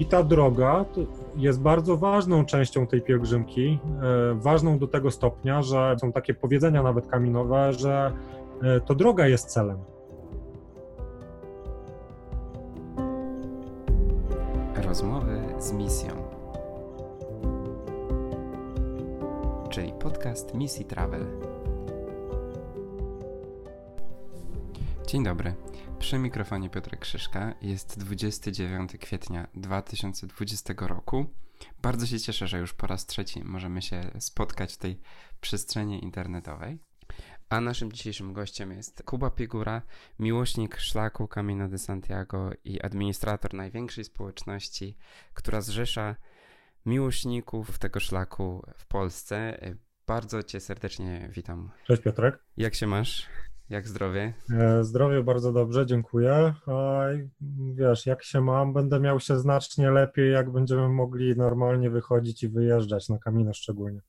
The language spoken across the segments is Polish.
I ta droga jest bardzo ważną częścią tej pielgrzymki, e, ważną do tego stopnia, że są takie powiedzenia nawet kaminowe, że e, to droga jest celem. Rozmowy z misją. Czyli podcast Misji Travel. Dzień dobry. Przy mikrofonie Piotr Krzyżka jest 29 kwietnia 2020 roku. Bardzo się cieszę, że już po raz trzeci możemy się spotkać w tej przestrzeni internetowej. A naszym dzisiejszym gościem jest Kuba Pigura, miłośnik szlaku Camino de Santiago i administrator największej społeczności, która zrzesza miłośników tego szlaku w Polsce. Bardzo Cię serdecznie witam. Cześć Piotrek. Jak się masz? Jak zdrowie? E, zdrowie bardzo dobrze, dziękuję. A wiesz, jak się mam, będę miał się znacznie lepiej, jak będziemy mogli normalnie wychodzić i wyjeżdżać na Camino szczególnie.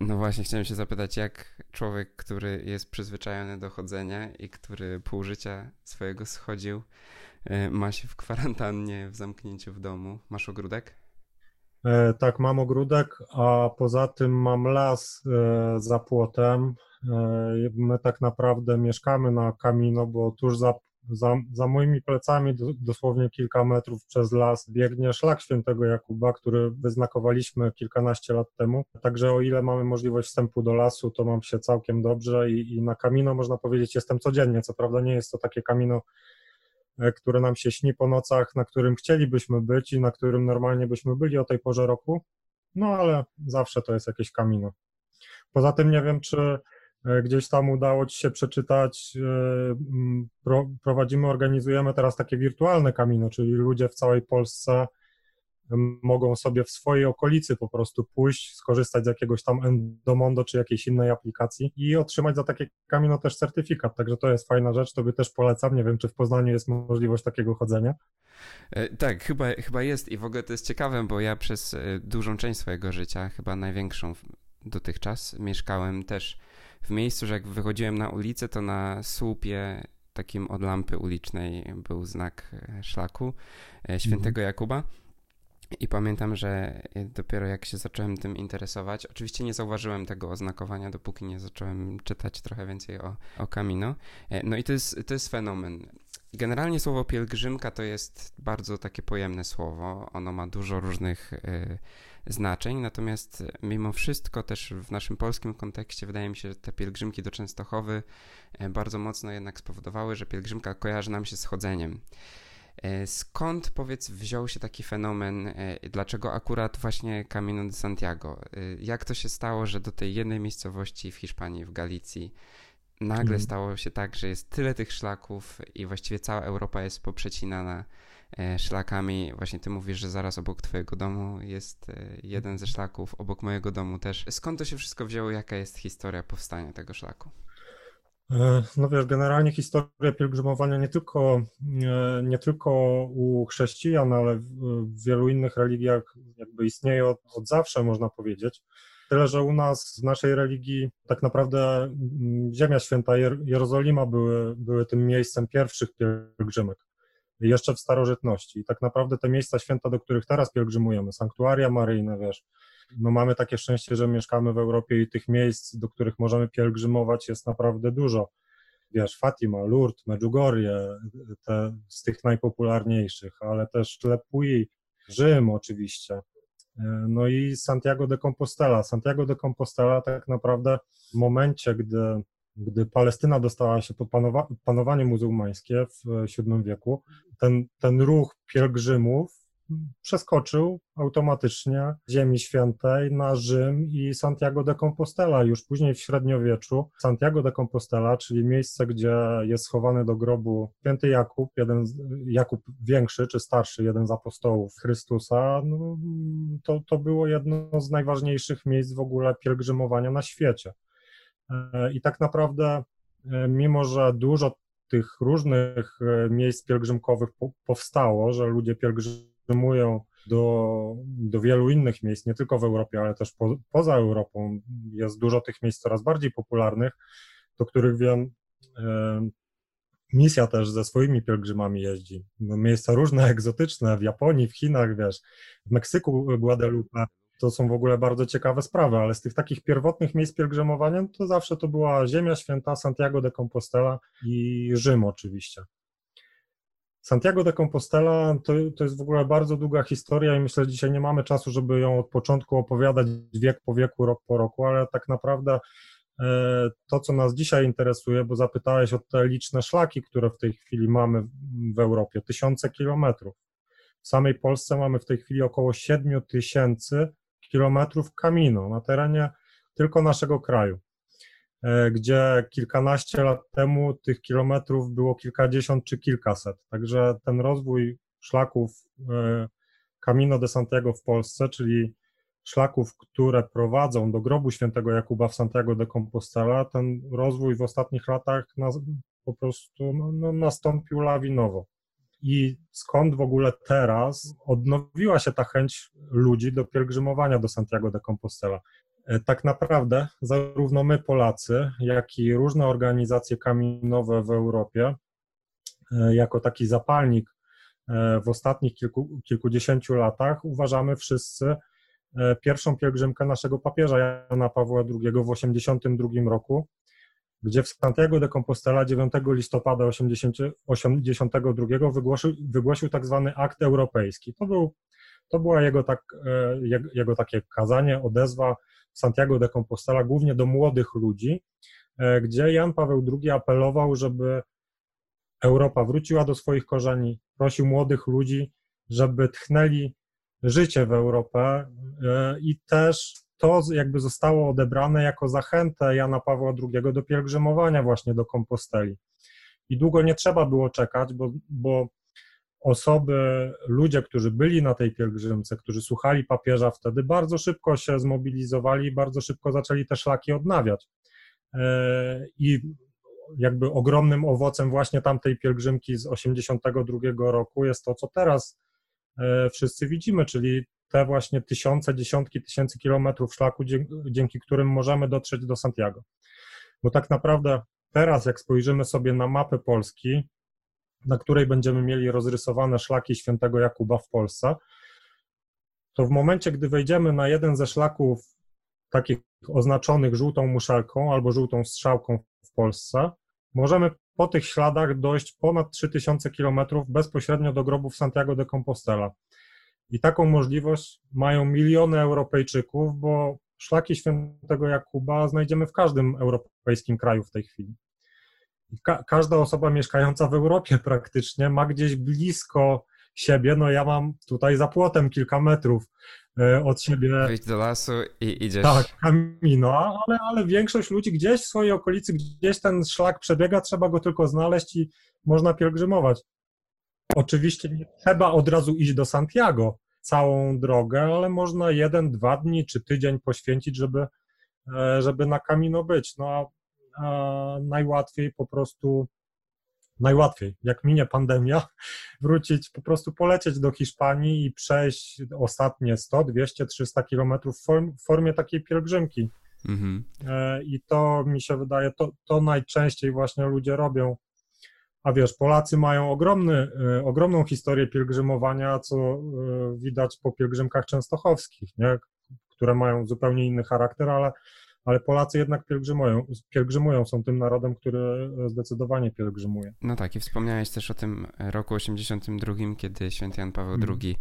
No właśnie, chciałem się zapytać, jak człowiek, który jest przyzwyczajony do chodzenia i który pół życia swojego schodził, e, ma się w kwarantannie, w zamknięciu w domu. Masz ogródek? E, tak, mam ogródek, a poza tym mam las za płotem. My tak naprawdę mieszkamy na Camino, bo tuż za, za, za moimi plecami, dosłownie kilka metrów przez las, biegnie szlak świętego Jakuba, który wyznakowaliśmy kilkanaście lat temu. Także o ile mamy możliwość wstępu do lasu, to mam się całkiem dobrze i, i na Camino można powiedzieć jestem codziennie. Co prawda nie jest to takie Camino E, które nam się śni po nocach, na którym chcielibyśmy być i na którym normalnie byśmy byli o tej porze roku, no ale zawsze to jest jakieś kamino. Poza tym nie wiem, czy gdzieś tam udało Ci się przeczytać, e, prowadzimy, organizujemy teraz takie wirtualne kamino, czyli ludzie w całej Polsce mogą sobie w swojej okolicy po prostu pójść, skorzystać z jakiegoś tam Endomondo czy jakiejś innej aplikacji i otrzymać za takie Camino też certyfikat, także to jest fajna rzecz, tobie też polecam, nie wiem czy w Poznaniu jest możliwość takiego chodzenia. E, tak, chyba, chyba jest i w ogóle to jest ciekawe, bo ja przez e, dużą część swojego życia, chyba największą dotychczas, mieszkałem też w miejscu, że jak wychodziłem na ulicę, to na słupie takim od lampy ulicznej był znak e, szlaku świętego mhm. Jakuba. I pamiętam, że dopiero jak się zacząłem tym interesować, oczywiście nie zauważyłem tego oznakowania, dopóki nie zacząłem czytać trochę więcej o, o Camino. E, no i to jest, to jest fenomen. Generalnie słowo pielgrzymka to jest bardzo takie pojemne słowo. Ono ma dużo różnych znaczeń, natomiast mimo wszystko też w naszym polskim kontekście wydaje mi się, że te pielgrzymki do Częstochowy y, bardzo mocno jednak spowodowały, że pielgrzymka kojarzy nam się z chodzeniem. E, skąd powiedz wziął się taki fenomen, e, dlaczego akurat właśnie Camino de Santiago? E, jak to się stało, że do tej jednej miejscowości w Hiszpanii, w Galicji, nagle hmm. stało się tak, że jest tyle tych szlaków i właściwie cała Europa jest poprzecinana szlakami. Właśnie ty mówisz, że zaraz obok twojego domu jest jeden ze szlaków, obok mojego domu też. Skąd to się wszystko wzięło? Jaka jest historia powstania tego szlaku? E, no wiesz, generalnie historia pielgrzymowania nie tylko, e, nie tylko u chrześcijan, ale w wielu innych religiach jakby istnieje od, od zawsze, można powiedzieć. Tyle, że u nas w naszej religii tak naprawdę mm, Ziemia Święta Jerozolima były, były tym miejscem pierwszych pielgrzymek, jeszcze w starożytności. I tak naprawdę te miejsca święta, do których teraz pielgrzymujemy, sanktuaria maryjne, wiesz, no mamy takie szczęście, że mieszkamy w Europie i tych miejsc, do których możemy pielgrzymować jest naprawdę dużo. Wiesz, Fatima, Lourdes, Medjugorje, te z tych najpopularniejszych, ale też Lepui, Rzym oczywiście. No i Santiago de Compostela. Santiago de Compostela tak naprawdę w momencie, gdy, gdy Palestyna dostała się pod panowa panowanie muzułmańskie w VII wieku, ten, ten ruch pielgrzymów przeskoczył automatycznie Ziemi Świętej na Rzym i Santiago de Compostela. Już później w średniowieczu Santiago de Compostela, czyli miejsce, gdzie jest schowany do grobu święty Jakub, jeden, Jakub większy czy starszy, jeden z apostołów Chrystusa, no, to, to było jedno z najważniejszych miejsc w ogóle pielgrzymowania na świecie. E, I tak naprawdę, e, mimo że dużo tych różnych e, miejsc pielgrzymkowych powstało, że ludzie pielgrzymują do, do wielu innych miejsc, nie tylko w Europie, ale też po, poza Europą. Jest dużo tych miejsc coraz bardziej popularnych, do których wiem, misja też ze swoimi pielgrzymami jeździ. No, miejsca różne, egzotyczne, w Japonii, w Chinach, wiesz, w Meksyku, Guadalupe. To są w ogóle bardzo ciekawe sprawy, ale z tych takich pierwotnych miejsc pielgrzymowania to zawsze to była Ziemia Święta, Santiago de Compostela i Rzym oczywiście. Santiago de Compostela to, to jest w ogóle bardzo długa historia i myślę, że dzisiaj nie mamy czasu, żeby ją od początku opowiadać wiek po wieku, rok po roku, ale tak naprawdę e, to, co nas dzisiaj interesuje, bo zapytałeś o te liczne szlaki, które w tej chwili mamy w Europie, tysiące kilometrów. W samej Polsce mamy w tej chwili około 7 tysięcy kilometrów kamino na terenie tylko naszego kraju. E, gdzie kilkanaście lat temu tych kilometrów było kilkadziesiąt czy kilkaset. Także ten rozwój szlaków e, Camino de Santiago w Polsce, czyli szlaków, które prowadzą do grobu świętego Jakuba w Santiago de Compostela, ten rozwój w ostatnich latach po prostu no, no, nastąpił lawinowo. I skąd w ogóle teraz odnowiła się ta chęć ludzi do pielgrzymowania do Santiago de Compostela? E, tak naprawdę zarówno my Polacy, jak i różne organizacje kaminowe w Europie, e, jako taki zapalnik e, w ostatnich kilku, kilkudziesięciu latach uważamy wszyscy pierwszą pielgrzymkę naszego papieża Jana Pawła II w 1982 roku, gdzie w Santiago de Compostela 9 listopada 1982 wygłosił, wygłosił tak zwany akt europejski. To, był, to była jego, tak, jego takie kazanie, odezwa Santiago de Compostela, głównie do młodych ludzi, e, gdzie Jan Paweł II apelował, żeby Europa wróciła do swoich korzeni, prosił młodych ludzi, żeby tchnęli życie w Europę e, i też to jakby zostało odebrane jako zachętę Jana Pawła II do pielgrzymowania właśnie do Komposteli. I długo nie trzeba było czekać, bo, bo osoby, ludzie, którzy byli na tej pielgrzymce, którzy słuchali papieża wtedy, bardzo szybko się zmobilizowali, bardzo szybko zaczęli te szlaki odnawiać. E, I jakby ogromnym owocem właśnie tamtej pielgrzymki z 82 roku jest to, co teraz e, wszyscy widzimy, czyli te właśnie tysiące, dziesiątki tysięcy kilometrów szlaku, dzięki którym możemy dotrzeć do Santiago. Bo tak naprawdę teraz, jak spojrzymy sobie na mapę Polski, na której będziemy mieli rozrysowane szlaki świętego Jakuba w Polsce, to w momencie, gdy wejdziemy na jeden ze szlaków takich oznaczonych żółtą muszelką albo żółtą strzałką w Polsce, możemy po tych śladach dojść ponad 3000 kilometrów bezpośrednio do grobów Santiago de Compostela. I taką możliwość mają miliony Europejczyków, bo szlaki świętego Jakuba znajdziemy w każdym europejskim kraju w tej chwili ka każda osoba mieszkająca w Europie praktycznie ma gdzieś blisko siebie, no ja mam tutaj za płotem kilka metrów e, od siebie. Wyjść do lasu i idziesz. Tak, kamino, ale, ale większość ludzi gdzieś w swojej okolicy, gdzieś ten szlak przebiega, trzeba go tylko znaleźć i można pielgrzymować. Oczywiście nie trzeba od razu iść do Santiago całą drogę, ale można jeden, dwa dni czy tydzień poświęcić, żeby, e, żeby na kamino być. No a najłatwiej po prostu, najłatwiej, jak minie pandemia, wrócić, po prostu polecieć do Hiszpanii i przejść ostatnie 100, 200, 300 kilometrów w formie takiej pielgrzymki. Mhm. E, I to mi się wydaje, to, to najczęściej właśnie ludzie robią. A wiesz, Polacy mają ogromny, e, ogromną historię pielgrzymowania, co e, widać po pielgrzymkach częstochowskich, nie? które mają zupełnie inny charakter, ale ale Polacy jednak pielgrzymują, pielgrzymują, są tym narodem, który zdecydowanie pielgrzymuje. No tak, i wspomniałeś też o tym roku 82, kiedy święty Jan Paweł mm. II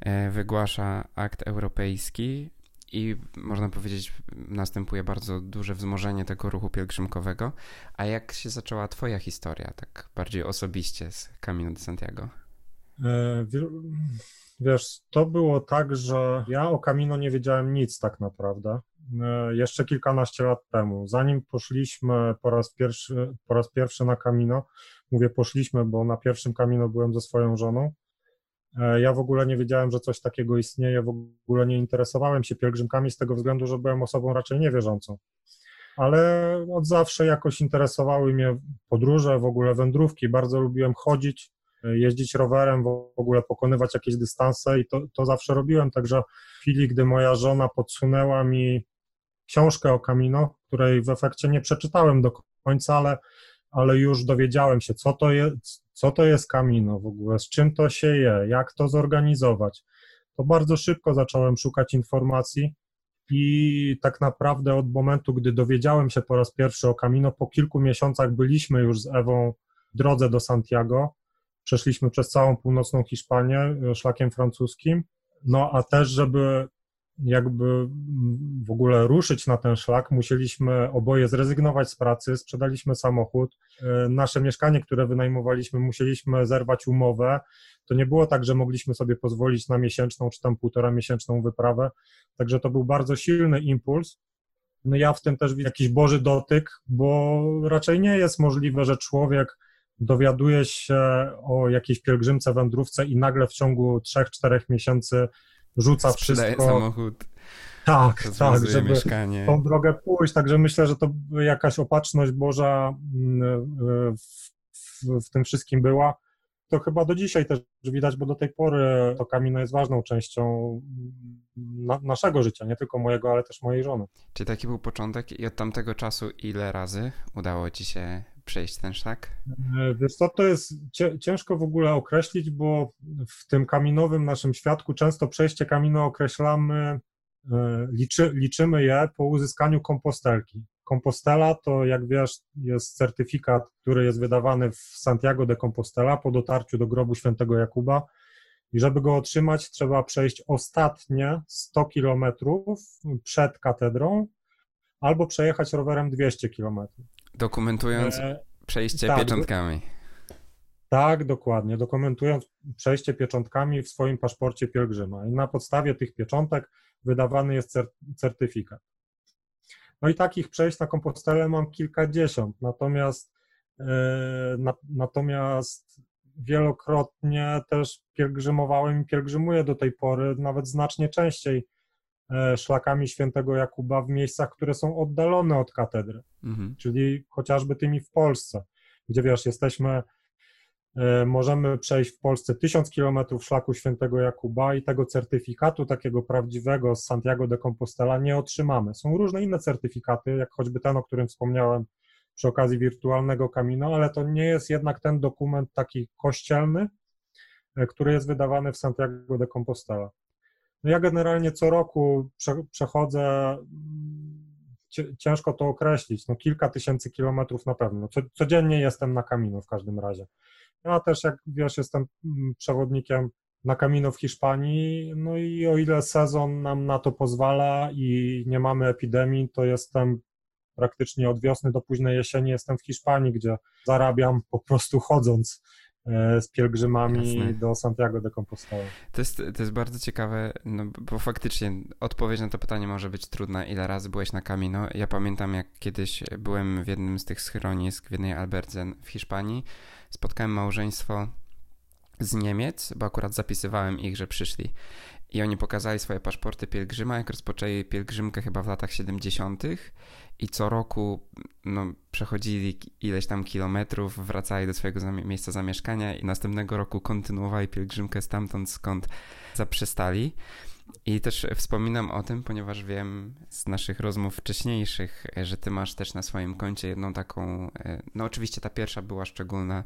e, wygłasza akt europejski i można powiedzieć, następuje bardzo duże wzmożenie tego ruchu pielgrzymkowego. A jak się zaczęła Twoja historia, tak bardziej osobiście z Camino de Santiago? E, wiesz, to było tak, że ja o Camino nie wiedziałem nic tak naprawdę. E, jeszcze kilkanaście lat temu. Zanim poszliśmy po raz pierwszy, po raz pierwszy na Camino, mówię poszliśmy, bo na pierwszym Camino byłem ze swoją żoną, ja w ogóle nie wiedziałem, że coś takiego istnieje, w ogóle nie interesowałem się pielgrzymkami z tego względu, że byłem osobą raczej niewierzącą. Ale od zawsze jakoś interesowały mnie podróże, w ogóle wędrówki. Bardzo lubiłem chodzić, e, jeździć rowerem, w ogóle pokonywać jakieś dystanse i to, to zawsze robiłem. Także w chwili, gdy moja żona podsunęła mi książkę o Camino, której w efekcie nie przeczytałem do końca, ale, ale już dowiedziałem się, co to jest, co to jest Camino w ogóle, z czym to się je, jak to zorganizować, to bardzo szybko zacząłem szukać informacji i tak naprawdę od momentu, gdy dowiedziałem się po raz pierwszy o Camino, po kilku miesiącach byliśmy już z Ewą w drodze do Santiago. Przeszliśmy przez całą północną Hiszpanię szlakiem francuskim. No a też, żeby jakby w ogóle ruszyć na ten szlak, musieliśmy oboje zrezygnować z pracy, sprzedaliśmy samochód. E, nasze mieszkanie, które wynajmowaliśmy, musieliśmy zerwać umowę. To nie było tak, że mogliśmy sobie pozwolić na miesięczną czy tam półtora miesięczną wyprawę. Także to był bardzo silny impuls. No ja w tym też widzę jakiś Boży dotyk, bo raczej nie jest możliwe, że człowiek dowiaduje się o jakiejś pielgrzymce, wędrówce i nagle w ciągu 3-4 miesięcy rzuca Sprzedaje wszystko. samochód. Tak, tak, żeby mieszkanie. tą drogę pójść. Także myślę, że to jakaś opatrzność Boża mm, w, w, w tym wszystkim była. To chyba do dzisiaj też widać, bo do tej pory to Kamino jest ważną częścią na, naszego życia, nie tylko mojego, ale też mojej żony. Czy taki był początek i od tamtego czasu ile razy udało ci się przejść ten szlak? E, wiesz co, to jest ciężko w ogóle określić, bo w tym kaminowym naszym świadku często przejście kamino określamy, e, liczy, liczymy je po uzyskaniu kompostelki. Kompostela to, jak wiesz, jest certyfikat, który jest wydawany w Santiago de Compostela po dotarciu do grobu świętego Jakuba. I żeby go otrzymać, trzeba przejść ostatnie 100 kilometrów przed katedrą albo przejechać rowerem 200 kilometrów. Dokumentując e, przejście tak, pieczątkami. Tak, dokładnie. Dokumentując przejście pieczątkami w swoim paszporcie pielgrzyma. I na podstawie tych pieczątek wydawany jest certyfikat. No i takich przejść na Kompostelę mam kilkadziesiąt, natomiast, e, na, natomiast wielokrotnie też pielgrzymowałem i pielgrzymuję do tej pory, nawet znacznie częściej szlakami świętego Jakuba w miejscach, które są oddalone od katedry, mhm. czyli chociażby tymi w Polsce, gdzie wiesz, jesteśmy, e, możemy przejść w Polsce tysiąc kilometrów szlaku świętego Jakuba i tego certyfikatu takiego prawdziwego z Santiago de Compostela nie otrzymamy. Są różne inne certyfikaty, jak choćby ten, o którym wspomniałem przy okazji wirtualnego Camino, ale to nie jest jednak ten dokument taki kościelny, e, który jest wydawany w Santiago de Compostela. No ja generalnie co roku przechodzę, mm, ciężko to określić, no kilka tysięcy kilometrów na pewno. Codziennie jestem na Camino w każdym razie. Ja też, jak wiesz, jestem mm, przewodnikiem na Camino w Hiszpanii, no i o ile sezon nam na to pozwala i nie mamy epidemii, to jestem praktycznie od wiosny do późnej jesieni jestem w Hiszpanii, gdzie zarabiam po prostu chodząc z pielgrzymami Jasne. do Santiago de Compostela. To jest, to jest bardzo ciekawe, no bo faktycznie odpowiedź na to pytanie może być trudna. Ile razy byłeś na Camino? Ja pamiętam, jak kiedyś byłem w jednym z tych schronisk w jednej alberze w Hiszpanii. Spotkałem małżeństwo z Niemiec, bo akurat zapisywałem ich, że przyszli. I oni pokazali swoje paszporty pielgrzyma, jak rozpoczęli pielgrzymkę chyba w latach 70. i co roku no, przechodzili ileś tam kilometrów, wracali do swojego miejsca zamieszkania i następnego roku kontynuowali pielgrzymkę stamtąd, skąd zaprzestali. I też wspominam o tym, ponieważ wiem z naszych rozmów wcześniejszych, że ty masz też na swoim koncie jedną taką, e, no oczywiście ta pierwsza była szczególna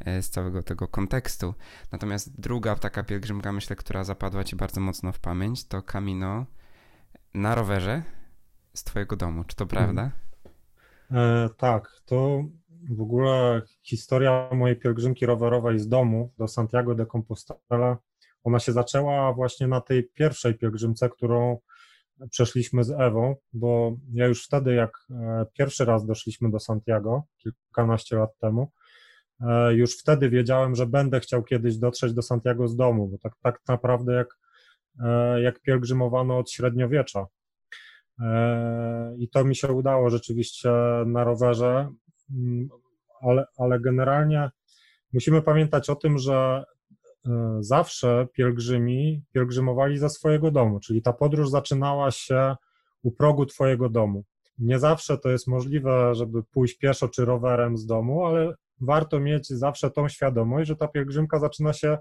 e, z całego tego kontekstu, natomiast druga taka pielgrzymka, myślę, która zapadła ci bardzo mocno w pamięć, to Camino na rowerze z twojego domu. Czy to prawda? E, tak, to w ogóle historia mojej pielgrzymki rowerowej z domu do Santiago de Compostela ona się zaczęła właśnie na tej pierwszej pielgrzymce, którą przeszliśmy z Ewą, bo ja już wtedy, jak e, pierwszy raz doszliśmy do Santiago, kilkanaście lat temu, e, już wtedy wiedziałem, że będę chciał kiedyś dotrzeć do Santiago z domu, bo tak, tak naprawdę jak, e, jak pielgrzymowano od średniowiecza. I to mi się udało rzeczywiście na rowerze, mm, ale, ale generalnie musimy pamiętać o tym, że E, zawsze pielgrzymi pielgrzymowali za swojego domu, czyli ta podróż zaczynała się u progu Twojego domu. Nie zawsze to jest możliwe, żeby pójść pieszo czy rowerem z domu, ale warto mieć zawsze tą świadomość, że ta pielgrzymka zaczyna się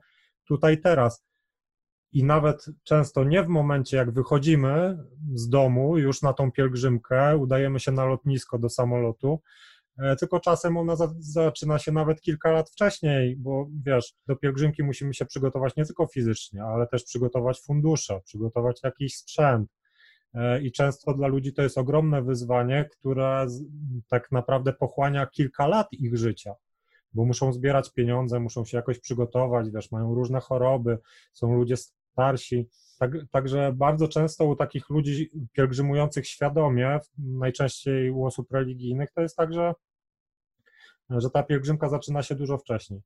tutaj teraz. I nawet często nie w momencie, jak wychodzimy z domu już na tą pielgrzymkę, udajemy się na lotnisko do samolotu, E, tylko czasem ona za, zaczyna się nawet kilka lat wcześniej, bo wiesz, do pielgrzymki musimy się przygotować nie tylko fizycznie, ale też przygotować fundusze, przygotować jakiś sprzęt. E, I często dla ludzi to jest ogromne wyzwanie, które tak naprawdę pochłania kilka lat ich życia, bo muszą zbierać pieniądze, muszą się jakoś przygotować, wiesz, mają różne choroby, są ludzie starsi. Tak, także bardzo często u takich ludzi pielgrzymujących świadomie, najczęściej u osób religijnych, to jest tak, że, że ta pielgrzymka zaczyna się dużo wcześniej.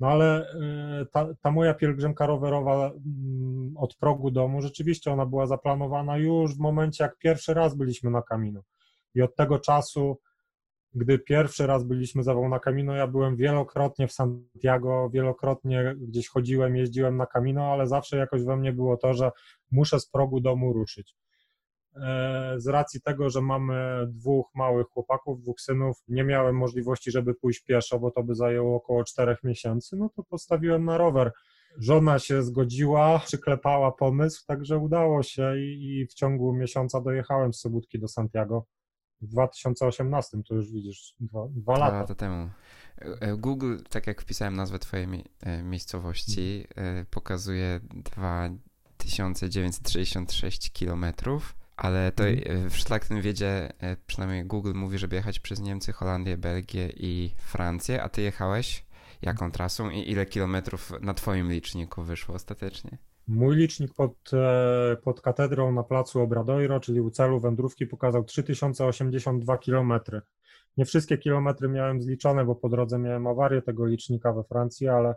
No ale y, ta, ta, moja pielgrzymka rowerowa mm, od progu domu, rzeczywiście ona była zaplanowana już w momencie, jak pierwszy raz byliśmy na Camino. I od tego czasu gdy pierwszy raz byliśmy za na Camino, ja byłem wielokrotnie w Santiago, wielokrotnie gdzieś chodziłem, jeździłem na Camino, ale zawsze jakoś we mnie było to, że muszę z progu domu ruszyć. E, z racji tego, że mamy dwóch małych chłopaków, dwóch synów, nie miałem możliwości, żeby pójść pieszo, bo to by zajęło około czterech miesięcy, no to postawiłem na rower. Żona się zgodziła, przyklepała pomysł, także udało się i, i w ciągu miesiąca dojechałem z Sobótki do Santiago w 2018, to już widzisz, dwa, dwa lata. Dwa lata temu. E, Google, tak jak wpisałem nazwę twojej e, miejscowości, mhm. pokazuje 2966 kilometrów, ale to mhm. w szlachetnym wiedzie, przynajmniej Google mówi, żeby jechać przez Niemcy, Holandię, Belgię i Francję, a ty jechałeś jaką trasą i ile kilometrów na twoim liczniku wyszło ostatecznie? Mój licznik pod, e, pod katedrą na placu Obradoiro, czyli u celu wędrówki, pokazał 3082 km. Nie wszystkie kilometry miałem zliczone, bo po drodze miałem awarię tego licznika we Francji, ale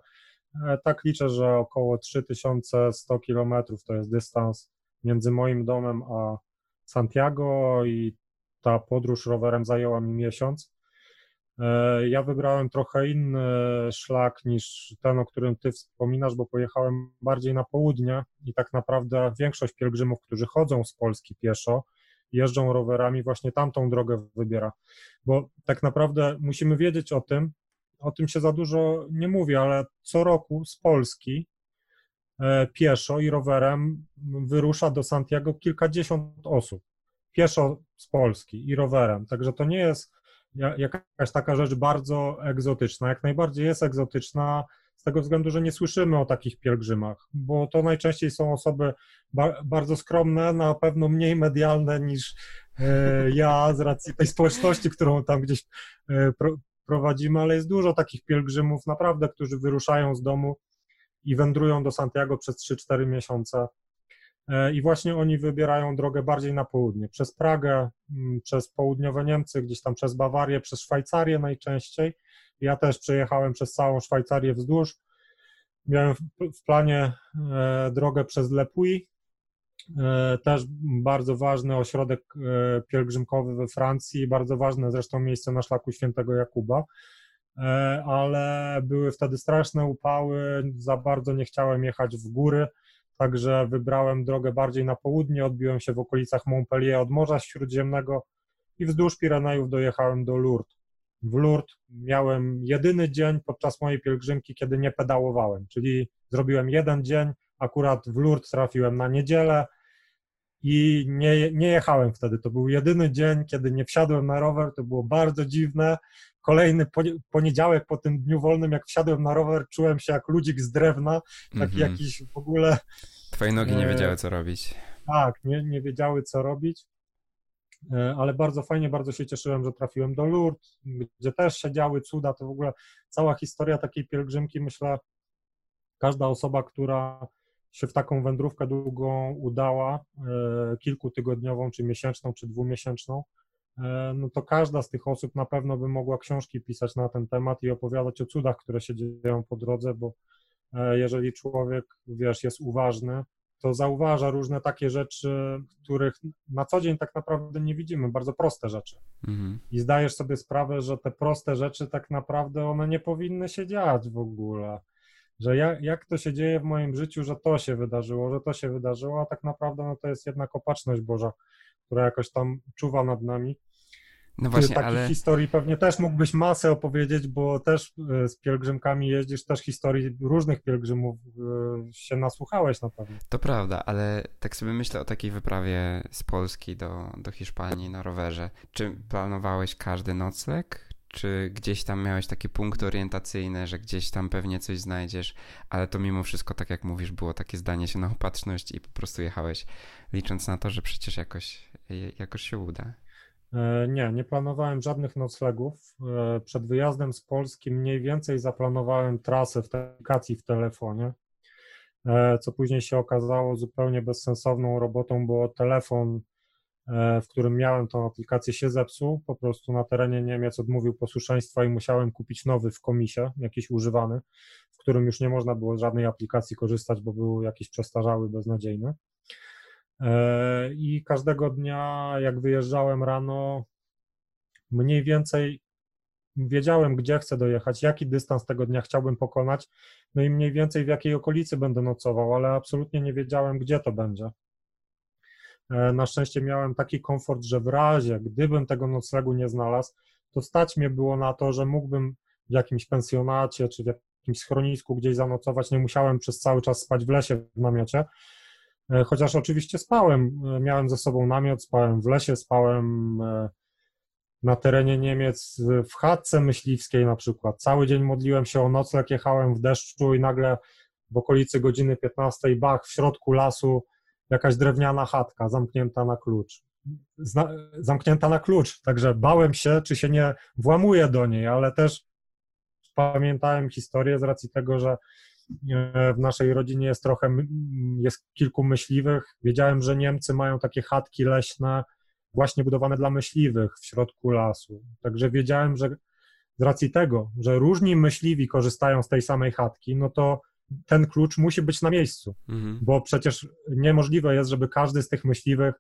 e, tak liczę, że około 3100 km to jest dystans między moim domem a Santiago i ta podróż rowerem zajęła mi miesiąc. E, ja wybrałem trochę inny szlak niż ten, o którym ty wspominasz, bo pojechałem bardziej na południe i tak naprawdę większość pielgrzymów, którzy chodzą z Polski pieszo, jeżdżą rowerami, właśnie tamtą drogę wybiera. Bo tak naprawdę musimy wiedzieć o tym, o tym się za dużo nie mówi, ale co roku z Polski e, pieszo i rowerem wyrusza do Santiago kilkadziesiąt osób. Pieszo z Polski i rowerem. Także to nie jest jakaś taka rzecz bardzo egzotyczna. Jak najbardziej jest egzotyczna z tego względu, że nie słyszymy o takich pielgrzymach, bo to najczęściej są osoby bardzo skromne, na pewno mniej medialne niż e, ja z racji tej społeczności, którą tam gdzieś e, prowadzimy, ale jest dużo takich pielgrzymów naprawdę, którzy wyruszają z domu i wędrują do Santiago przez 3-4 miesiące i właśnie oni wybierają drogę bardziej na południe, przez Pragę, mm, przez południowe Niemcy, gdzieś tam przez Bawarię, przez Szwajcarię najczęściej. Ja też przejechałem przez całą Szwajcarię wzdłuż. Miałem w planie e, drogę przez Lepui, e, też bardzo ważny ośrodek pielgrzymkowy we Francji, bardzo ważne zresztą miejsce na szlaku świętego Jakuba, ale były wtedy straszne upały, za bardzo nie chciałem jechać w góry, Także wybrałem drogę bardziej na południe, odbiłem się w okolicach Montpellier od Morza Śródziemnego i wzdłuż Pirenejów dojechałem do Lourdes. W Lourdes miałem jedyny dzień podczas mojej pielgrzymki, kiedy nie pedałowałem, czyli zrobiłem jeden dzień, akurat w Lourdes trafiłem na niedzielę i nie, nie jechałem wtedy. To był jedyny dzień, kiedy nie wsiadłem na rower, to było bardzo dziwne. Kolejny poniedziałek po tym dniu wolnym, jak wsiadłem na rower, czułem się jak ludzik z drewna, taki mm -hmm. jakiś w ogóle Twoje nogi nie e, wiedziały, co robić. Tak, nie, nie wiedziały, co robić, e, ale bardzo fajnie, bardzo się cieszyłem, że trafiłem do Lourdes, gdzie też się działy cuda, to w ogóle cała historia takiej pielgrzymki, myślę, każda osoba, która się w taką wędrówkę długą udała, e, kilkutygodniową, czy miesięczną, czy dwumiesięczną, no to każda z tych osób na pewno by mogła książki pisać na ten temat i opowiadać o cudach, które się dzieją po drodze, bo E, jeżeli człowiek, wiesz, jest uważny, to zauważa różne takie rzeczy, których na co dzień tak naprawdę nie widzimy, bardzo proste rzeczy. Mhm. I zdajesz sobie sprawę, że te proste rzeczy tak naprawdę one nie powinny się dziać w ogóle. Że jak, jak to się dzieje w moim życiu, że to się wydarzyło, że to się wydarzyło, a tak naprawdę no to jest jednak opatrzność Boża, która jakoś tam czuwa nad nami. No właśnie, Takich ale... historii pewnie też mógłbyś masę opowiedzieć, bo też e, z pielgrzymkami jeździsz, też historii różnych pielgrzymów e, się nasłuchałeś na pewno. To prawda, ale tak sobie myślę o takiej wyprawie z Polski do, do Hiszpanii na rowerze. Czy planowałeś każdy nocleg? Czy gdzieś tam miałeś takie punkty orientacyjne, że gdzieś tam pewnie coś znajdziesz, ale to mimo wszystko, tak jak mówisz, było takie zdanie się na opatrzność i po prostu jechałeś, licząc na to, że przecież jakoś, jakoś się uda. E, nie, nie planowałem żadnych noclegów. E, przed wyjazdem z Polski mniej więcej zaplanowałem trasę w aplikacji w telefonie, e, co później się okazało zupełnie bezsensowną robotą, bo telefon, w którym miałem tą aplikację się zepsuł, po prostu na terenie Niemiec odmówił posłuszeństwa i musiałem kupić nowy w komisie, jakiś używany, w którym już nie można było z żadnej aplikacji korzystać, bo był jakiś przestarzały, beznadziejny. E, I każdego dnia, jak wyjeżdżałem rano, mniej więcej wiedziałem, gdzie chcę dojechać, jaki dystans tego dnia chciałbym pokonać, no i mniej więcej w jakiej okolicy będę nocował, ale absolutnie nie wiedziałem, gdzie to będzie. E, na szczęście miałem taki komfort, że w razie, gdybym tego noclegu nie znalazł, to stać mnie było na to, że mógłbym w jakimś pensjonacie czy w jakimś schronisku gdzieś zanocować, nie musiałem przez cały czas spać w lesie w namiocie, E, chociaż oczywiście spałem, e, miałem ze sobą namiot, spałem w lesie, spałem na terenie Niemiec w chatce myśliwskiej na przykład. Cały dzień modliłem się o nocleg, jechałem w deszczu i nagle w okolicy godziny 15 bach w środku lasu jakaś drewniana chatka zamknięta na klucz. Zna, zamknięta na klucz, także bałem się, czy się nie włamuję do niej, ale też pamiętałem historię z racji tego, że E, w naszej rodzinie jest trochę, jest kilku myśliwych. Wiedziałem, że Niemcy mają takie chatki leśne, właśnie budowane dla myśliwych w środku lasu. Także wiedziałem, że z racji tego, że różni myśliwi korzystają z tej samej chatki, no to ten klucz musi być na miejscu, mhm. bo przecież niemożliwe jest, żeby każdy z tych myśliwych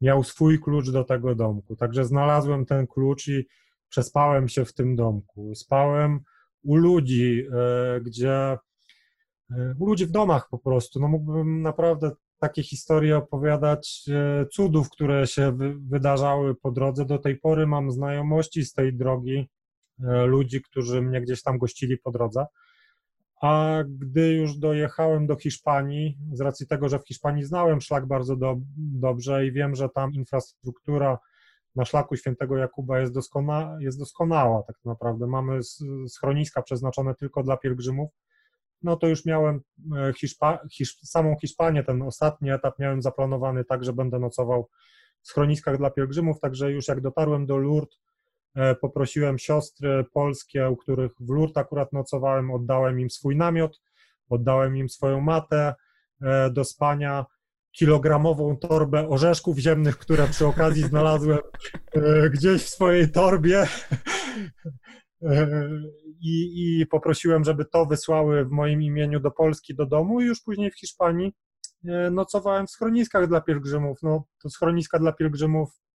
miał swój klucz do tego domku. Także znalazłem ten klucz i przespałem się w tym domku. Spałem u ludzi, e, gdzie u ludzi w domach po prostu. No mógłbym naprawdę takie historie opowiadać, e, cudów, które się wydarzały po drodze. Do tej pory mam znajomości z tej drogi, e, ludzi, którzy mnie gdzieś tam gościli po drodze. A gdy już dojechałem do Hiszpanii, z racji tego, że w Hiszpanii znałem szlak bardzo do, dobrze i wiem, że tam infrastruktura na szlaku świętego Jakuba jest, doskona, jest doskonała tak naprawdę. Mamy schroniska przeznaczone tylko dla pielgrzymów, no to już miałem e, Hiszpa, Hisz, samą Hiszpanię, ten ostatni etap miałem zaplanowany tak, że będę nocował w schroniskach dla pielgrzymów, także już jak dotarłem do Lourdes, poprosiłem siostry polskie, u których w Lourdes akurat nocowałem, oddałem im swój namiot, oddałem im swoją matę e, do spania, kilogramową torbę orzeszków ziemnych, które przy okazji znalazłem gdzieś w swojej torbie i, i poprosiłem, żeby to wysłały w moim imieniu do Polski, do domu i już później w Hiszpanii e, nocowałem w schroniskach dla pielgrzymów. No, to schroniska dla pielgrzymów e,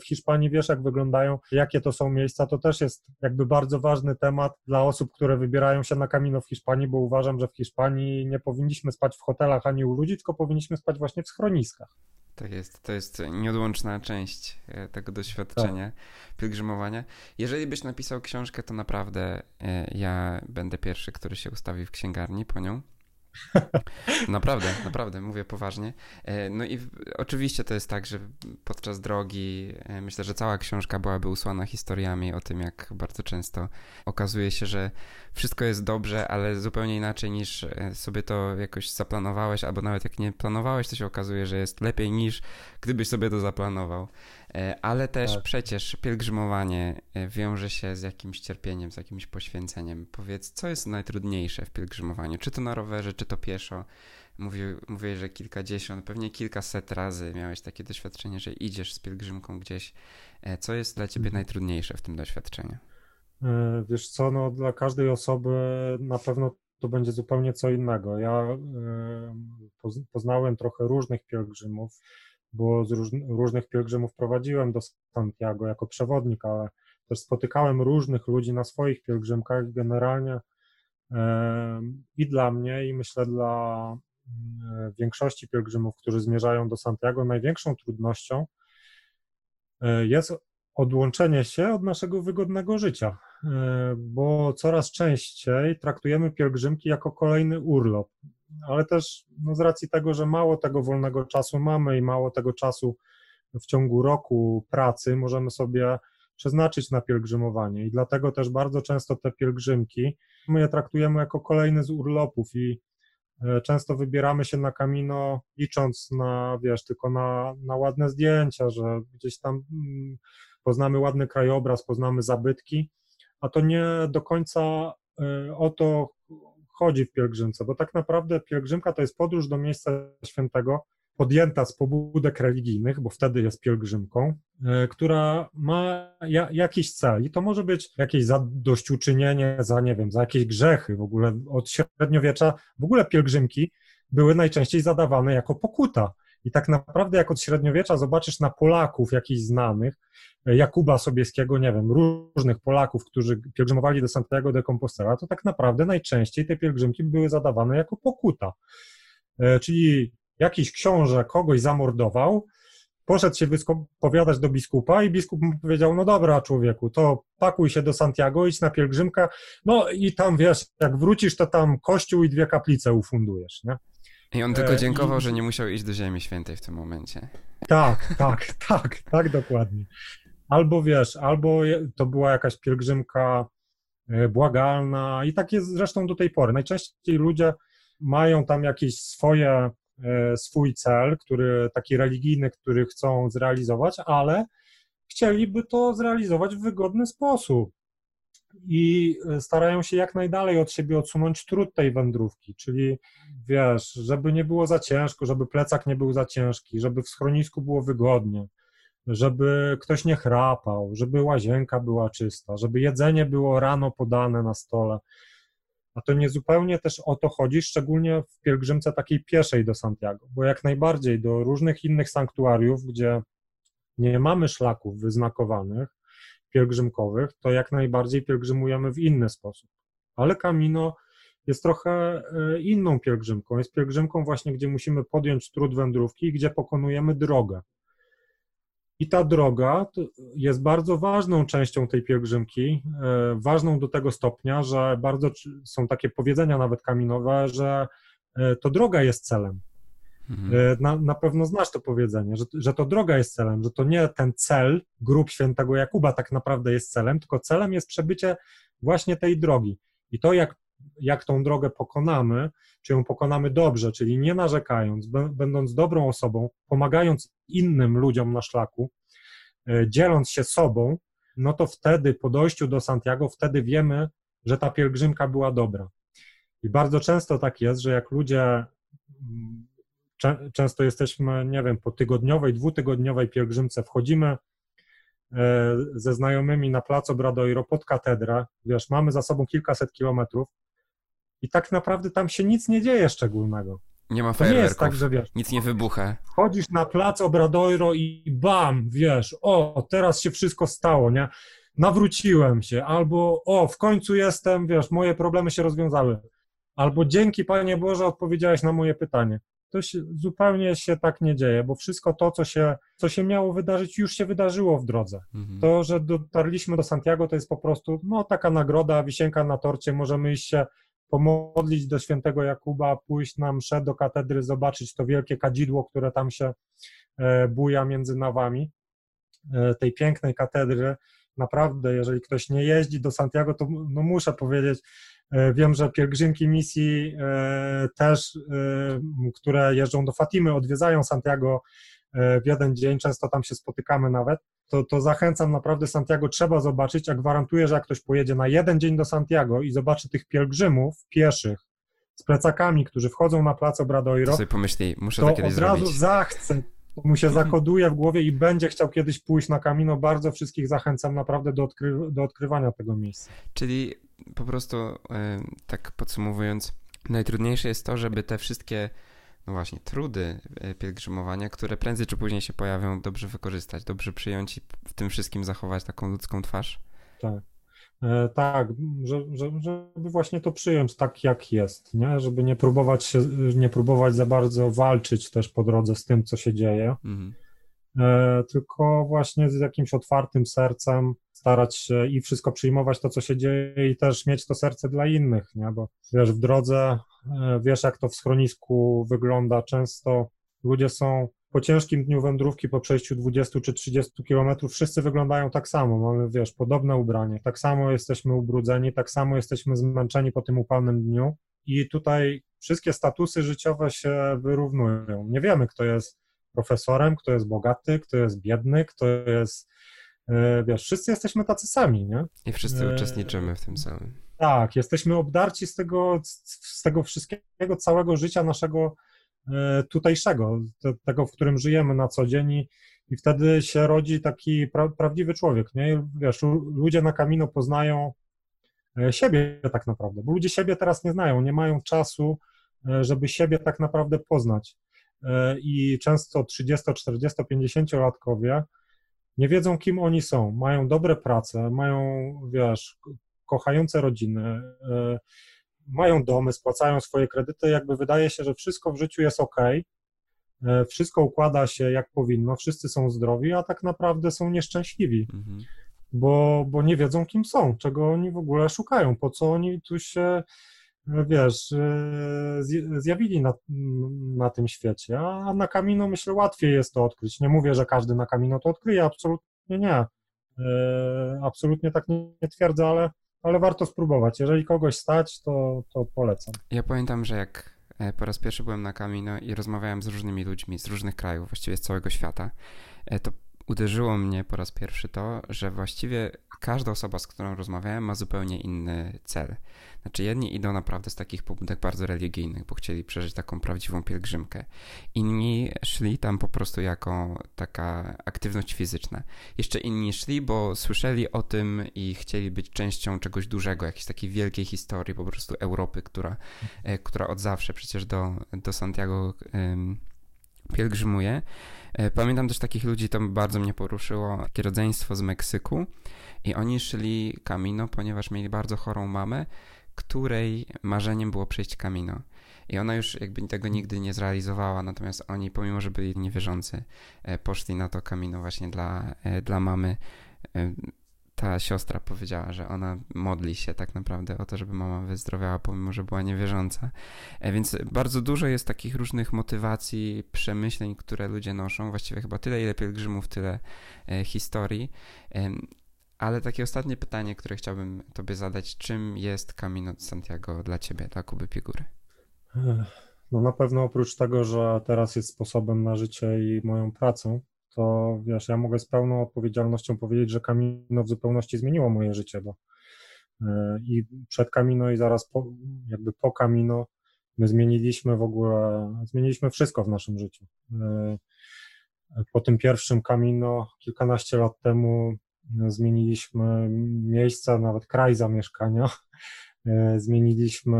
w Hiszpanii wiesz, jak wyglądają, jakie to są miejsca. To też jest jakby bardzo ważny temat dla osób, które wybierają się na Camino w Hiszpanii, bo uważam, że w Hiszpanii nie powinniśmy spać w hotelach ani u ludzi, tylko powinniśmy spać właśnie w schroniskach. Tak jest, to jest nieodłączna część e, tego doświadczenia tak. pielgrzymowania. Jeżeli byś napisał książkę, to naprawdę e, ja będę pierwszy, który się ustawi w księgarni po nią. Naprawdę, naprawdę, mówię poważnie. E, no i oczywiście to jest tak, że podczas drogi e, myślę, że cała książka byłaby usłana historiami o tym, jak bardzo często okazuje się, że wszystko jest dobrze, ale zupełnie inaczej niż e, sobie to jakoś zaplanowałeś, albo nawet jak nie planowałeś, to się okazuje, że jest lepiej niż gdybyś sobie to zaplanował. E, ale też tak. przecież pielgrzymowanie e, wiąże się z jakimś cierpieniem, z jakimś poświęceniem. Powiedz, co jest najtrudniejsze w pielgrzymowaniu? Czy to na rowerze, czy to pieszo? Mówię, mówię, że kilkadziesiąt, pewnie kilkaset razy miałeś takie doświadczenie, że idziesz z pielgrzymką gdzieś. E, co jest dla ciebie mhm. najtrudniejsze w tym doświadczeniu? Wiesz co, no dla każdej osoby na pewno to będzie zupełnie co innego. Ja poznałem trochę różnych pielgrzymów bo z róż, różnych pielgrzymów prowadziłem do Santiago jako przewodnik, ale też spotykałem różnych ludzi na swoich pielgrzymkach. Generalnie i dla mnie, i myślę dla e, większości pielgrzymów, którzy zmierzają do Santiago, największą trudnością e, jest odłączenie się od naszego wygodnego życia, e, bo coraz częściej traktujemy pielgrzymki jako kolejny urlop ale też no, z racji tego, że mało tego wolnego czasu mamy i mało tego czasu w ciągu roku pracy, możemy sobie przeznaczyć na pielgrzymowanie. I dlatego też bardzo często te pielgrzymki my je traktujemy jako kolejny z urlopów i e, często wybieramy się na kamino licząc na, wiesz, tylko na, na ładne zdjęcia, że gdzieś tam mm, poznamy ładny krajobraz, poznamy zabytki, a to nie do końca e, o to chodzi w pielgrzymce, bo tak naprawdę pielgrzymka to jest podróż do miejsca świętego, podjęta z pobudek religijnych, bo wtedy jest pielgrzymką, e, która ma jakiś cel i to może być jakieś zadośćuczynienie za, nie wiem, za jakieś grzechy. W ogóle od średniowiecza w ogóle pielgrzymki były najczęściej zadawane jako pokuta. I tak naprawdę, jak od średniowiecza zobaczysz na Polaków jakichś znanych, e, Jakuba Sobieskiego, nie wiem, różnych Polaków, którzy pielgrzymowali do Santiago de Compostela, to tak naprawdę najczęściej te pielgrzymki były zadawane jako pokuta. E, czyli jakiś książę kogoś zamordował, poszedł się wyspowiadać do biskupa i biskup mu powiedział, no dobra człowieku, to pakuj się do Santiago, idź na pielgrzymkę, no i tam wiesz, jak wrócisz, to tam kościół i dwie kaplice ufundujesz, nie? I on tylko e, dziękował, I... że nie musiał iść do Ziemi Świętej w tym momencie. Tak, tak, tak, tak, dokładnie. Albo wiesz, albo to była jakaś pielgrzymka e, błagalna i tak jest zresztą do tej pory. Najczęściej ludzie mają tam jakieś swoje E, swój cel, który taki religijny, który chcą zrealizować, ale chcieliby to zrealizować w wygodny sposób i e, starają się jak najdalej od siebie odsunąć trud tej wędrówki, czyli wiesz, żeby nie było za ciężko, żeby plecak nie był za ciężki, żeby w schronisku było wygodnie, żeby ktoś nie chrapał, żeby łazienka była czysta, żeby jedzenie było rano podane na stole, a to nie zupełnie też o to chodzi, szczególnie w pielgrzymce takiej pieszej do Santiago, bo jak najbardziej do różnych innych sanktuariów, gdzie nie mamy szlaków wyznakowanych, pielgrzymkowych, to jak najbardziej pielgrzymujemy w inny sposób. Ale Camino jest trochę e, inną pielgrzymką. Jest pielgrzymką właśnie, gdzie musimy podjąć trud wędrówki, gdzie pokonujemy drogę. I ta droga jest bardzo ważną częścią tej pielgrzymki, e, ważną do tego stopnia, że bardzo są takie powiedzenia nawet kaminowe, że e, to droga jest celem. Mhm. E, na, na pewno znasz to powiedzenie, że, że to droga jest celem, że to nie ten cel grup świętego Jakuba tak naprawdę jest celem, tylko celem jest przebycie właśnie tej drogi. I to, jak jak tą drogę pokonamy, czy ją pokonamy dobrze, czyli nie narzekając, będąc dobrą osobą, pomagając innym ludziom na szlaku, e, dzieląc się sobą, no to wtedy po dojściu do Santiago, wtedy wiemy, że ta pielgrzymka była dobra. I bardzo często tak jest, że jak ludzie, często jesteśmy, nie wiem, po tygodniowej, dwutygodniowej pielgrzymce, wchodzimy e, ze znajomymi na plac Obradoiro pod katedrę, wiesz, mamy za sobą kilkaset kilometrów, i tak naprawdę tam się nic nie dzieje szczególnego. Nie ma fajerwerków, nie jest tak, że wiesz, nic nie wybucha. Chodzisz na plac Obradoiro i bam, wiesz, o, teraz się wszystko stało, nie? Nawróciłem się, albo o, w końcu jestem, wiesz, moje problemy się rozwiązały. Albo dzięki Panie Boże odpowiedziałeś na moje pytanie. To się, zupełnie się tak nie dzieje, bo wszystko to, co się, co się miało wydarzyć, już się wydarzyło w drodze. Mhm. To, że dotarliśmy do Santiago, to jest po prostu no, taka nagroda, wisienka na torcie, możemy iść się pomodlić do świętego Jakuba, pójść na mszę do katedry, zobaczyć to wielkie kadzidło, które tam się e, buja między nawami e, tej pięknej katedry. Naprawdę, jeżeli ktoś nie jeździ do Santiago, to no muszę powiedzieć, e, wiem, że pielgrzymki misji też, które jeżdżą do Fatimy, odwiedzają Santiago w jeden dzień, często tam się spotykamy nawet, to, to zachęcam naprawdę Santiago, trzeba zobaczyć, a gwarantuję, że jak ktoś pojedzie na jeden dzień do Santiago i zobaczy tych pielgrzymów pieszych z plecakami, którzy wchodzą na plac Obradoiro, to, sobie pomyśli, muszę to od razu zachce, to mu się zakoduje w głowie i będzie chciał kiedyś pójść na Camino. Bardzo wszystkich zachęcam naprawdę do, odkry do odkrywania tego miejsca. Czyli po prostu, tak podsumowując, najtrudniejsze jest to, żeby te wszystkie no właśnie, trudy e, pielgrzymowania, które prędzej czy później się pojawią, dobrze wykorzystać, dobrze przyjąć i w tym wszystkim zachować taką ludzką twarz. Tak. E, tak, że, że, żeby właśnie to przyjąć tak, jak jest, nie? żeby nie próbować się, nie próbować za bardzo walczyć też po drodze z tym, co się dzieje, mhm. e, tylko właśnie z jakimś otwartym sercem starać się i wszystko przyjmować to, co się dzieje i też mieć to serce dla innych, nie? bo wiesz, w drodze, e, wiesz jak to w schronisku wygląda, często ludzie są po ciężkim dniu wędrówki, po przejściu 20 czy 30 kilometrów, wszyscy wyglądają tak samo, mamy, wiesz, podobne ubranie, tak samo jesteśmy ubrudzeni, tak samo jesteśmy zmęczeni po tym upalnym dniu i tutaj wszystkie statusy życiowe się wyrównują. Nie wiemy, kto jest profesorem, kto jest bogaty, kto jest biedny, kto jest, e, wiesz, wszyscy jesteśmy tacy sami, nie? I wszyscy e... uczestniczymy w tym samym. Tak, jesteśmy obdarci z tego, z tego wszystkiego, całego życia naszego e, tutejszego, tego, w którym żyjemy na co dzień i, i wtedy się rodzi taki pra, prawdziwy człowiek, nie? Wiesz, ludzie na kamino poznają e, siebie tak naprawdę, bo ludzie siebie teraz nie znają, nie mają czasu, e, żeby siebie tak naprawdę poznać. I często 30, 40, 50 latkowie nie wiedzą, kim oni są. Mają dobre prace, mają, wiesz, kochające rodziny, mają domy, spłacają swoje kredyty, jakby wydaje się, że wszystko w życiu jest ok, e, wszystko układa się jak powinno, wszyscy są zdrowi, a tak naprawdę są nieszczęśliwi, mhm. bo, bo nie wiedzą, kim są, czego oni w ogóle szukają, po co oni tu się, e, wiesz, zjawili na, na tym świecie, a na Kamino myślę łatwiej jest to odkryć. Nie mówię, że każdy na Kamino to odkryje, absolutnie nie. Absolutnie tak nie, nie twierdzę, ale ale warto spróbować. Jeżeli kogoś stać, to, to polecam. Ja pamiętam, że jak e, po raz pierwszy byłem na Camino i rozmawiałem z różnymi ludźmi z różnych krajów, właściwie z całego świata, e, to uderzyło mnie po raz pierwszy to, że właściwie każda osoba, z którą rozmawiałem, ma zupełnie inny cel. Znaczy, jedni idą naprawdę z takich pobudek bardzo religijnych, bo chcieli przeżyć taką prawdziwą pielgrzymkę. Inni szli tam po prostu jako taka aktywność fizyczna. Jeszcze inni szli, bo słyszeli o tym i chcieli być częścią czegoś dużego, jakiejś takiej wielkiej historii po prostu Europy, która, e, która od zawsze przecież do, do Santiago pielgrzymuje. E, pamiętam też takich ludzi, to bardzo mnie poruszyło, takie rodzeństwo z Meksyku i oni szli Camino, ponieważ mieli bardzo chorą mamę, której marzeniem było przejść Camino. I ona już jakby tego nigdy nie zrealizowała, natomiast oni, pomimo że byli niewierzący, e, poszli na to Camino właśnie dla, e, dla mamy. E, ta siostra powiedziała, że ona modli się tak naprawdę o to, żeby mama wyzdrowiała, pomimo że była niewierząca. Więc bardzo dużo jest takich różnych motywacji, przemyśleń, które ludzie noszą. Właściwie chyba tyle, ile pielgrzymów, tyle historii. Ale takie ostatnie pytanie, które chciałbym Tobie zadać, czym jest Camino de Santiago dla Ciebie, dla Kuby Pigury? No na pewno oprócz tego, że teraz jest sposobem na życie i moją pracą, to wiesz, ja mogę z pełną odpowiedzialnością powiedzieć, że Camino w zupełności zmieniło moje życie, bo e, i przed Camino i zaraz po, jakby po Camino my zmieniliśmy w ogóle, zmieniliśmy wszystko w naszym życiu. E, po tym pierwszym Camino kilkanaście lat temu zmieniliśmy miejsca, nawet kraj zamieszkania, zmieniliśmy,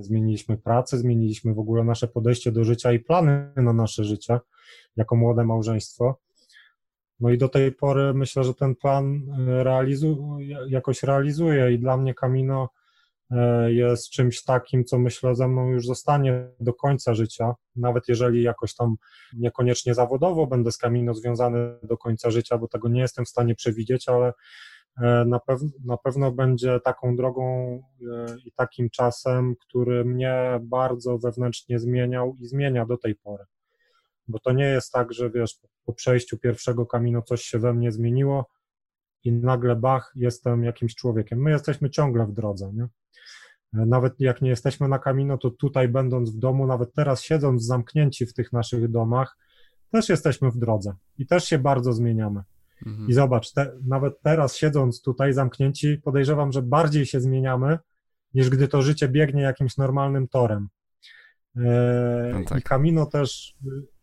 zmieniliśmy pracę, zmieniliśmy w ogóle nasze podejście do życia i plany na nasze życie jako młode małżeństwo. No i do tej pory myślę, że ten plan realizuje, jakoś realizuje i dla mnie Camino E, jest czymś takim, co myślę ze mną już zostanie do końca życia, nawet jeżeli jakoś tam niekoniecznie zawodowo będę z Kamino związany do końca życia, bo tego nie jestem w stanie przewidzieć, ale e, na, pew na pewno będzie taką drogą e, i takim czasem, który mnie bardzo wewnętrznie zmieniał i zmienia do tej pory. Bo to nie jest tak, że wiesz, po przejściu pierwszego kamino coś się we mnie zmieniło i nagle bach, jestem jakimś człowiekiem. My jesteśmy ciągle w drodze, nie? Nawet jak nie jesteśmy na kamino, to tutaj będąc w domu, nawet teraz siedząc zamknięci w tych naszych domach, też jesteśmy w drodze i też się bardzo zmieniamy. Mhm. I zobacz, te, nawet teraz siedząc tutaj zamknięci, podejrzewam, że bardziej się zmieniamy, niż gdy to życie biegnie jakimś normalnym torem. E, no tak. I Kamino też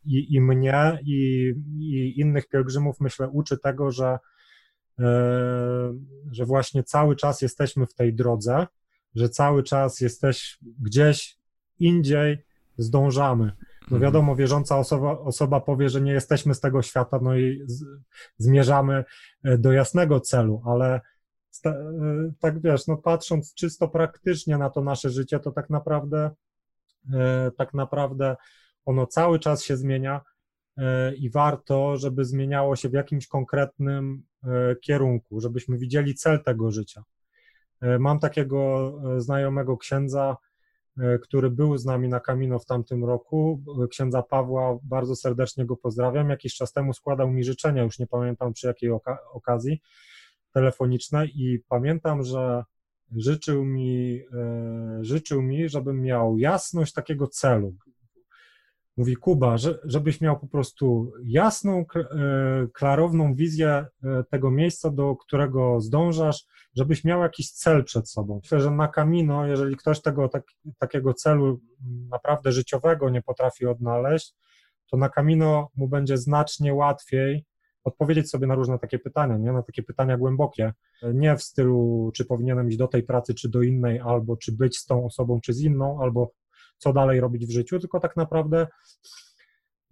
i, i mnie, i, i, innych pielgrzymów, myślę, uczy tego, że, e, że właśnie cały czas jesteśmy w tej drodze że cały czas jesteś gdzieś indziej, zdążamy. No wiadomo, wierząca osoba, osoba powie, że nie jesteśmy z tego świata, no i z, zmierzamy e, do jasnego celu, ale sta, e, tak wiesz, no patrząc czysto praktycznie na to nasze życie, to tak naprawdę, e, tak naprawdę ono cały czas się zmienia i warto, żeby zmieniało się w jakimś konkretnym kierunku, żebyśmy widzieli cel tego życia. Mam takiego znajomego księdza, który był z nami na Camino w tamtym roku, księdza Pawła, bardzo serdecznie go pozdrawiam. Jakiś czas temu składał mi życzenia, już nie pamiętam przy jakiej oka okazji, telefoniczne i pamiętam, że życzył mi, e, życzył mi, żebym miał jasność takiego celu. Mówi Kuba, że, żebyś miał po prostu jasną, e, klarowną wizję e, tego miejsca, do którego zdążasz, żebyś miał jakiś cel przed sobą. Myślę, że na Camino, jeżeli ktoś tego tak, takiego celu naprawdę życiowego nie potrafi odnaleźć, to na Camino mu będzie znacznie łatwiej odpowiedzieć sobie na różne takie pytania, nie? na takie pytania głębokie. Nie w stylu, czy powinienem iść do tej pracy, czy do innej, albo czy być z tą osobą, czy z inną, albo co dalej robić w życiu, tylko tak naprawdę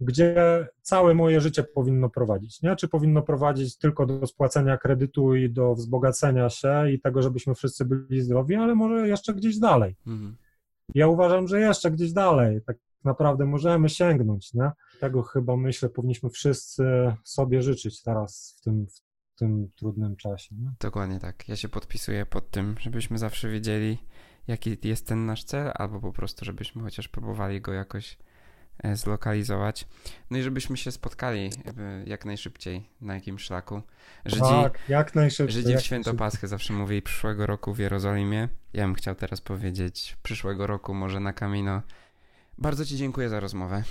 gdzie całe moje życie powinno prowadzić, nie? Czy powinno prowadzić tylko do spłacenia kredytu i do wzbogacenia się i tego, żebyśmy wszyscy byli zdrowi, ale może jeszcze gdzieś dalej. Mhm. Ja uważam, że jeszcze gdzieś dalej, tak naprawdę możemy sięgnąć, nie? Tego chyba myślę powinniśmy wszyscy sobie życzyć teraz w tym, w tym trudnym czasie. Nie? Dokładnie tak. Ja się podpisuję pod tym, żebyśmy zawsze wiedzieli, jaki jest ten nasz cel, albo po prostu, żebyśmy chociaż próbowali go jakoś e, zlokalizować. No i żebyśmy się spotkali jak najszybciej na jakimś szlaku. Żydzi, tak, jak najszybciej. Żydzi w Święto Paschy zawsze mówili przyszłego roku w Jerozolimie. Ja bym chciał teraz powiedzieć przyszłego roku może na Camino. Bardzo Ci dziękuję za rozmowę.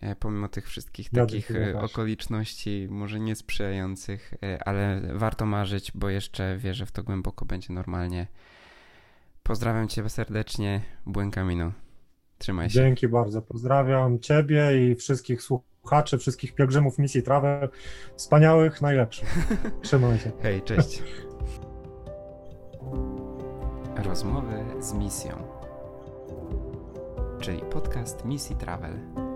E, pomimo tych wszystkich ja takich e, okoliczności, może niesprzyjających, ale warto marzyć, bo jeszcze wierzę w to głęboko będzie normalnie. Pozdrawiam Cię serdecznie, Błękamino. Trzymaj się. Dzięki bardzo. Pozdrawiam Ciebie i wszystkich słuchaczy, wszystkich pielgrzymów misji Travel. Wspaniałych, najlepszych. Trzymaj się. Hej, cześć. Rozmowy z misją, czyli podcast Misji Travel.